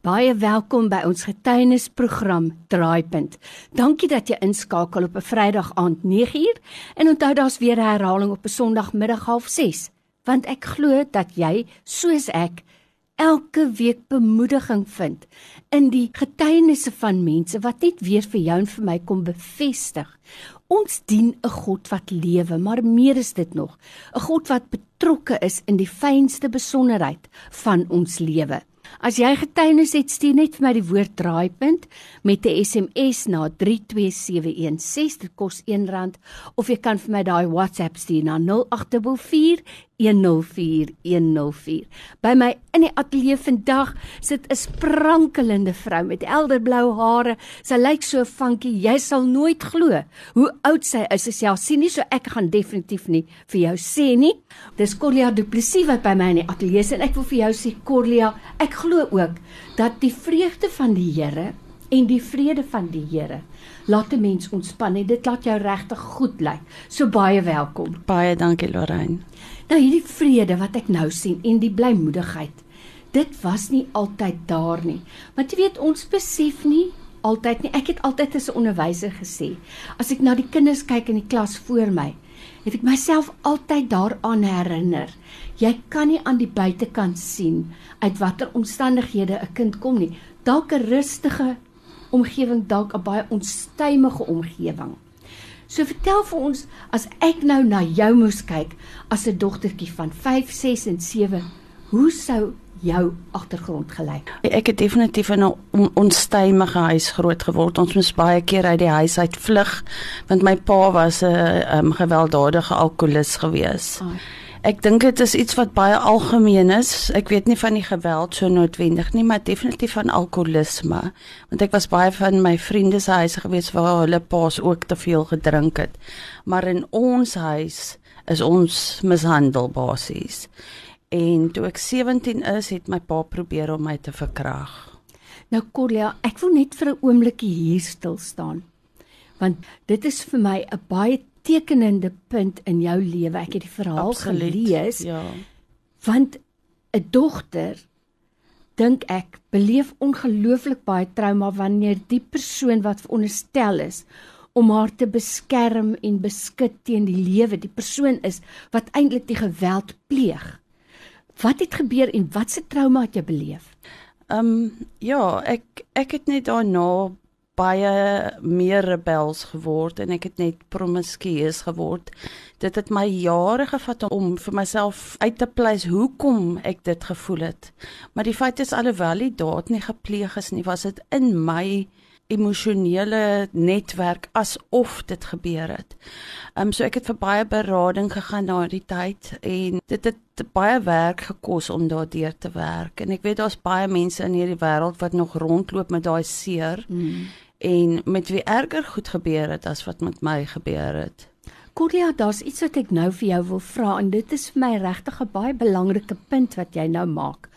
Baie welkom by ons getuienisprogram Draaipunt. Dankie dat jy inskakel op 'n Vrydag aand 9uur en onthou daar's weer 'n herhaling op 'n Sondagmiddag 06:30, want ek glo dat jy soos ek elke week bemoediging vind in die getuienisse van mense wat net weer vir jou en vir my kom bevestig. Ons dien 'n God wat lewe, maar meer is dit nog, 'n God wat betrokke is in die fynste besonderheid van ons lewe. As jy getuienis het, stuur net vir my die woord draaipunt met 'n SMS na 32716. Dit kos R1 of jy kan vir my daai WhatsApp stuur na 084 104104. By my in die ateljee vandag sit 'n sprankelende vrou met elderblou hare. Sy lyk so funky, jy sal nooit glo hoe oud sy is. Sy self sien nie so ek gaan definitief nie vir jou sê nie. Dis Corlia Du Plessis wat by my in die ateljee is en ek wil vir jou sê Corlia, ek glo ook dat die vreugde van die Here en die vrede van die Here laat 'n mens ontspan en dit laat jou regtig goed lyk. So baie welkom. Baie dankie Lorraine. Nou hierdie vrede wat ek nou sien en die blymoedigheid. Dit was nie altyd daar nie. Want jy weet ons besef nie altyd nie. Ek het altyd as 'n onderwyser gesê, as ek na die kinders kyk in die klas voor my, het ek myself altyd daaraan herinner. Jy kan nie aan die buitekant sien uit watter omstandighede 'n kind kom nie. Dalk 'n rustige omgewing, dalk 'n baie onstuimige omgewing. So vertel vir ons as ek nou na jou moes kyk as 'n dogtertjie van 5, 6 en 7, hoe sou jou agtergrond gelyk? Ek het definitief in 'n on onstuimige huis groot geword. Ons moes baie keer uit die huis uit vlug want my pa was 'n um, gewelddadige alkoholist gewees. Oh. Ek dink dit is iets wat baie algemeen is. Ek weet nie van die geweld so noodwendig nie, maar definitief van alkoholisme. Want ek was baie van my vriende se huise gewees waar hulle paas ook te veel gedrink het. Maar in ons huis is ons mishandel basies. En toe ek 17 is, het my pa probeer om my te verkrag. Nou Corlia, ek wil net vir 'n oombliekie hier stil staan. Want dit is vir my 'n baie tekenende punt in jou lewe. Ek het die verhaal Absoluut, gelees. Ja. Want 'n dogter dink ek beleef ongelooflik baie trauma wanneer die persoon wat veronderstel is om haar te beskerm en beskud teen die lewe, die persoon is wat eintlik die geweld pleeg. Wat het gebeur en watse trauma het jy beleef? Ehm um, ja, ek ek het net daarna baie meer rebels geword en ek het net promiskuus geword. Dit het my jare gevat om vir myself uit te pleis hoekom ek dit gevoel het. Maar die feit is alhoewel die daad nie gepleeg is nie, was dit in my emosionele netwerk asof dit gebeur het. Ehm um, so ek het vir baie berading gegaan na die tyd en dit het baie werk gekos om daardeur te werk en ek weet daar's baie mense in hierdie wêreld wat nog rondloop met daai seer. Mm en met wie erger goed gebeur het as wat met my gebeur het. Cordia, daar's iets wat ek nou vir jou wil vra en dit is vir my regtig 'n baie belangrike punt wat jy nou maak.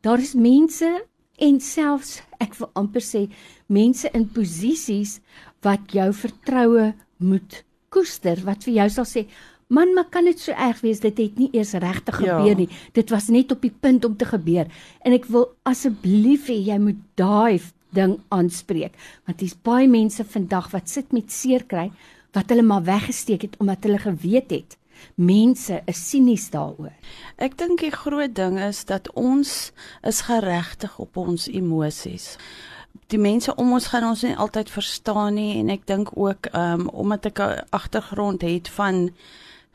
Daar is mense en selfs ek wil amper sê mense in posisies wat jou vertroue moet koester wat vir jou sal sê man maar kan dit so erg wees? Dit het nie eers regtig ja. gebeur nie. Dit was net op die punt om te gebeur. En ek wil asseblief hê jy moet daai ding aanspreek want daar's baie mense vandag wat sit met seer kry wat hulle maar weggesteek het omdat hulle geweet het mense is sinies daaroor. Ek dink die groot ding is dat ons is geregtig op ons emosies die mense om ons gaan ons nie altyd verstaan nie en ek dink ook um, omdat ek 'n agtergrond het van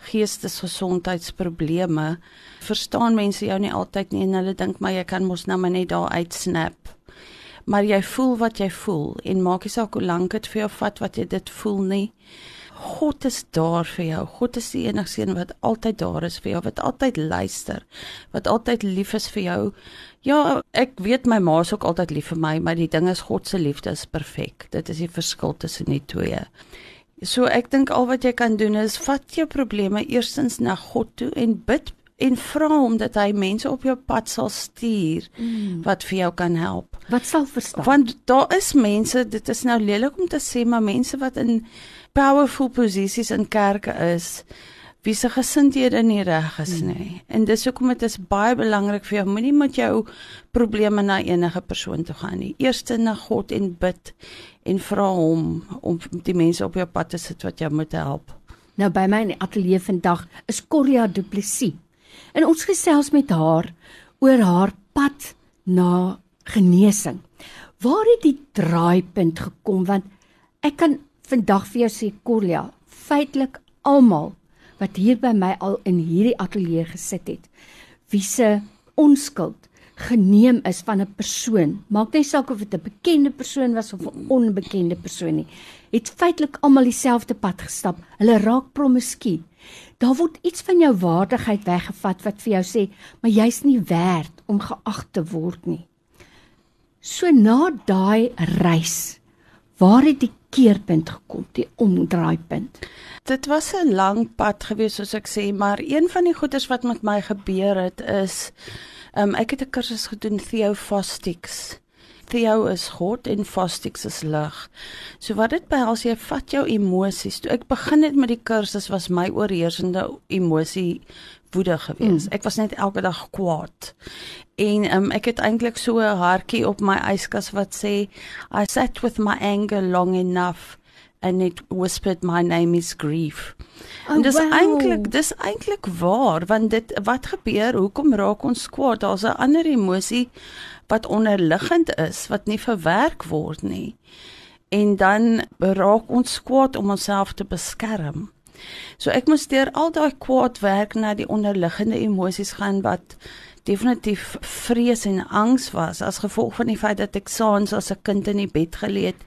geestesgesondheidsprobleme verstaan mense jou nie altyd nie en hulle dink maar jy kan mos nou maar net daar uitsnap. Maar jy voel wat jy voel en maak nie saak hoe lank dit vir jou vat wat jy dit voel nie. God is daar vir jou. God is die enigste een wat altyd daar is vir jou, wat altyd luister, wat altyd lief is vir jou. Ja, ek weet my ma is ook altyd lief vir my, maar die ding is God se liefde is perfek. Dit is die verskil tussen die twee. So ek dink al wat jy kan doen is vat jou probleme eerstens na God toe en bid en vra hom dat hy mense op jou pad sal stuur mm. wat vir jou kan help. Wat sal verstaan? Want daar is mense, dit is nou lelik om te sê, maar mense wat in powerful posisies in kerke is wie se gesindhede nie reg is hmm. nie. En dis hoekom dit is baie belangrik vir jou moenie met jou probleme na enige persoon toe gaan nie. Eerste na God en bid en vra hom om die mense op jou pad te sit wat jou moet help. Nou by my in die ateljee vandag is Corria Du Plessis. En ons gesels met haar oor haar pad na genesing. Waar het die draaipunt gekom want ek kan vandag vir jou sê Corlia, feitelik almal wat hier by my al in hierdie ateljee gesit het, wie se onskuld geneem is van 'n persoon, maak nie saak of dit 'n bekende persoon was of 'n onbekende persoon nie, het feitelik almal dieselfde pad gestap. Hulle raak promiskuur. Daar word iets van jou waardigheid weggevat wat vir jou sê, maar jy's nie werd om geag te word nie. So na daai reis, waar het die keerpunt gekom, die omdraaipunt? Dit was 'n lang pad gewees soos ek sê, maar een van die goeders wat met my gebeur het is um, ek het 'n kursus gedoen Theophostics. Theo is God en Fostics is lig. So wat dit behels jy vat jou emosies. Toe ek begin het met die kursus was my oorheersende emosie woede gewees. Mm. Ek was net elke dag kwaad. En um, ek het eintlik so 'n hartjie op my yskas wat sê I sat with my anger long enough and it whispered my name is grief. Oh, en dis wow. eintlik dis eintlik waar want dit wat gebeur hoekom raak ons kwaad? Daar's 'n ander emosie wat onderliggend is wat nie verwerk word nie. En dan raak ons kwaad om onsself te beskerm. So ek moes deur al daai kwaad werk na die onderliggende emosies gaan wat definitief vrees en angs was as gevolg van die feit dat ek saans as 'n kind in die bed gelê het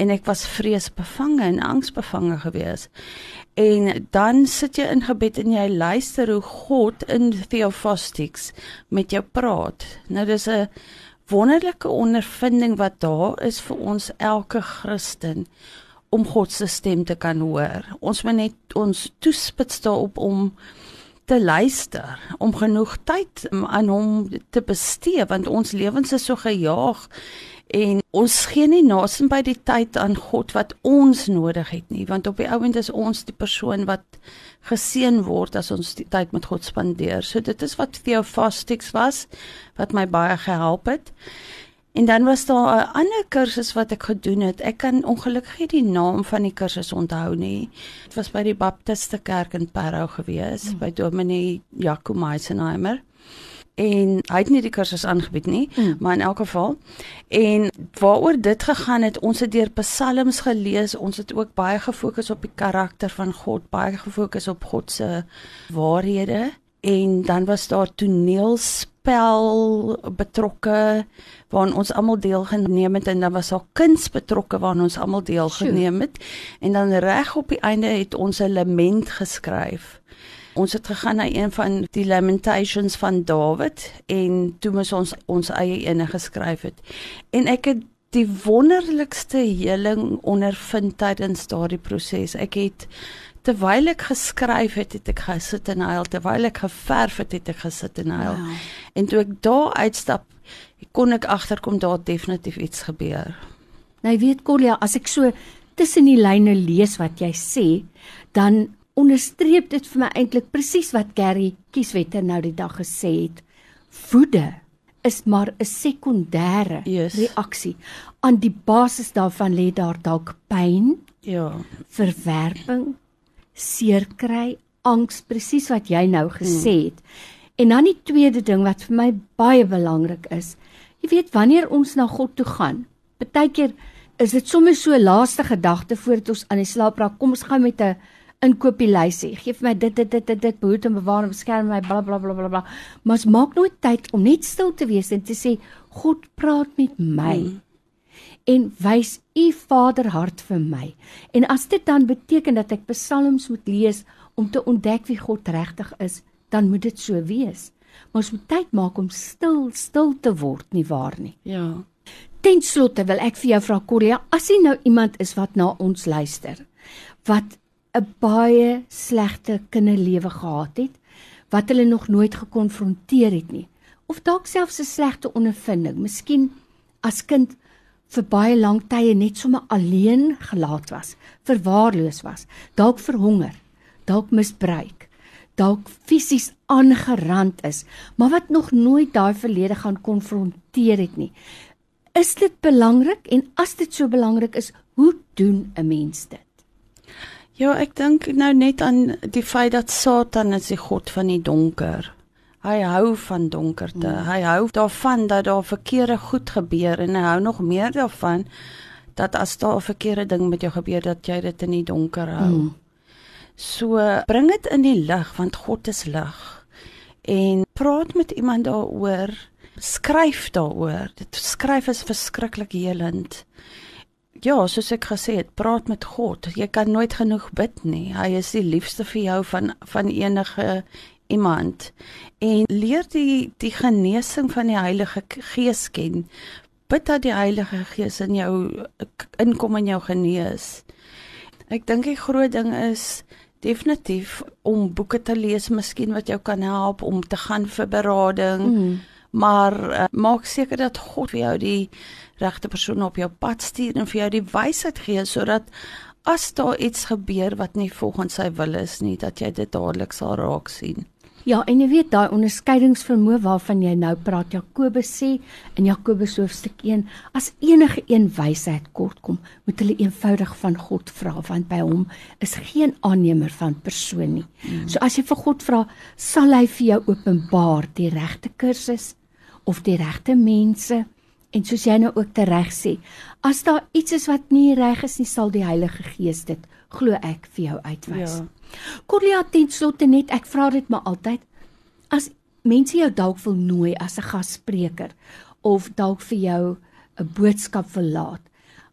en ek was vreesbevange en angsbevange gewees. En dan sit jy in gebed en jy luister hoe God in Theophostics met jou praat. Nou dis 'n wonderlike ondervinding wat daar is vir ons elke Christen om God se stem te kan hoor. Ons moet net ons toespits daarop om te luister, om genoeg tyd aan hom te bestee want ons lewens is so gejaag en ons gee nie nasin by die tyd aan God wat ons nodig het nie want op die ouend is ons die persoon wat geseën word as ons die tyd met God spandeer. So dit is wat Theophostics was wat my baie gehelp het. En dan was daar 'n ander kursus wat ek gedoen het. Ek kan ongelukkig nie die naam van die kursus onthou nie. Dit was by die Baptiste Kerk in Parow gewees, mm. by Dominee Jaco Meisenheimer. En hy het nie die kursus aangebied nie, mm. maar in elk geval. En waaroor dit gegaan het, ons het deur psalms gelees, ons het ook baie gefokus op die karakter van God, baie gefokus op God se waarhede en dan was daar toneelspel betrokke waaraan ons almal deelgeneem het en dan was daar kuns betrokke waaraan ons almal deelgeneem het en dan reg op die einde het ons 'n lament geskryf. Ons het gegaan na een van die lamentations van Dawid en toe moes ons ons eie ene geskryf het. En ek het die wonderlikste heling ondervind tydens daardie proses. Ek het terwyl ek geskryf het, het ek gesit en huil, terwyl ek geverf het, het ek gesit en huil. Wow. En toe ek daar uitstap, kon ek agterkom daar definitief iets gebeur. Nou weet Corlia, as ek so tussen die lyne lees wat jy sê, dan onderstreep dit vir my eintlik presies wat Gary Kieswetter nou die dag gesê het. Woede is maar 'n sekondêre yes. reaksie. Aan die basis daarvan lê daar dalk pyn, ja, verwerping, seer kry, angs, presies wat jy nou gesê hmm. het. Hmm. En dan die tweede ding wat vir my baie belangrik is, jy weet wanneer ons na God toe gaan, partykeer is dit sommer so laaste gedagte voordat ons aan die slaap raak, kom ons gaan met 'n inkopieslys. Geef my dit dit dit dit, dit behoed en bewaar en beskerm my bla bla bla bla bla. Maar ons maak nooit tyd om net stil te wees en te sê God praat met my. Hmm en wys u vaderhart vir my. En as dit dan beteken dat ek psalms moet lees om te ontdek wie God regtig is, dan moet dit so wees. Maar ons moet tyd maak om stil stil te word, nie waar nie? Ja. Ten slotte wil ek vir jou vra Corria, as jy nou iemand is wat na ons luister, wat 'n baie slegte kinderlewe gehad het, wat hulle nog nooit gekonfronteer het nie, of dalk selfs 'n slegte ondervinding, miskien as kind vir baie lank tye net sommer alleen gelaat was, verwaarloos was, dalk verhonger, dalk misbruik. dalk fisies aangerand is, maar wat nog nooit daai verlede gaan konfronteer het nie. Is dit belangrik en as dit so belangrik is, hoe doen 'n mens dit? Ja, ek dink nou net aan die feit dat Satan is die god van die donker. Hy hou van donkerte. Mm. Hy hou daarvan dat daar verkeerde goed gebeur en hy hou nog meer daarvan dat as daar 'n verkeerde ding met jou gebeur dat jy dit in die donker hou. Mm. So bring dit in die lig want God is lig. En praat met iemand daaroor, skryf daaroor. Dit skryf is verskriklik helend. Ja, soos ek gesê het, praat met God. Jy kan nooit genoeg bid nie. Hy is die liefste vir jou van van enige iemand. En leer die die genesing van die Heilige Gees ken. Bid dat die Heilige Gees in jou inkom en jou genees. Ek dink die groot ding is definitief om boeke te lees miskien wat jou kan help om te gaan vir berading. Mm. Maar uh, maak seker dat God vir jou die regte persoon op jou pad stuur en vir jou die wysheid gee sodat as daar iets gebeur wat nie volgens sy wil is nie, dat jy dit dadelik sal raak sien. Ja, en jy weet daai onderskeidingsvermoë waarvan jy nou praat, Jakobus sê in Jakobus hoofstuk 1, as enige een wysheid kortkom, moet hulle eenvoudig van God vra, want by hom is geen aannemer van persoon nie. Mm. So as jy vir God vra, sal hy vir jou openbaar die regte kursus of die regte mense en soos jy nou ook tereg sê, as daar iets is wat nie reg is nie, sal die Heilige Gees dit glo ek vir jou uitwys. Ja. Corlia ten slotte net ek vra dit maar altyd as mense jou dalk wil nooi as 'n gasspreker of dalk vir jou 'n boodskap wil laat.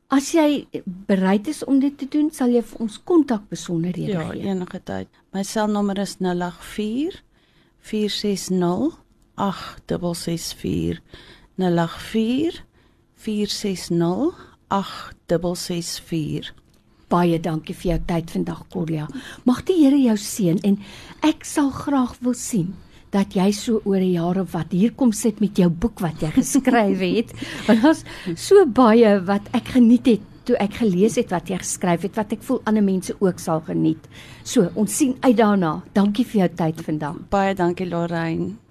As jy bereid is om dit te doen, sal jy vir ons kontak besonderhede ja, gee. Ja, enige tyd. My selnommer is 084 460 8664 084 460 8664 Baie dankie vir jou tyd vandag Corlia. Mag die Here jou seën en ek sal graag wil sien dat jy so oor 'n jaar of wat hier kom sit met jou boek wat jy geskryf het. Want daar's so baie wat ek geniet het toe ek gelees het wat jy geskryf het wat ek voel ander mense ook sal geniet. So, ons sien uit daarna. Dankie vir jou tyd vandag. Baie dankie Lorraine.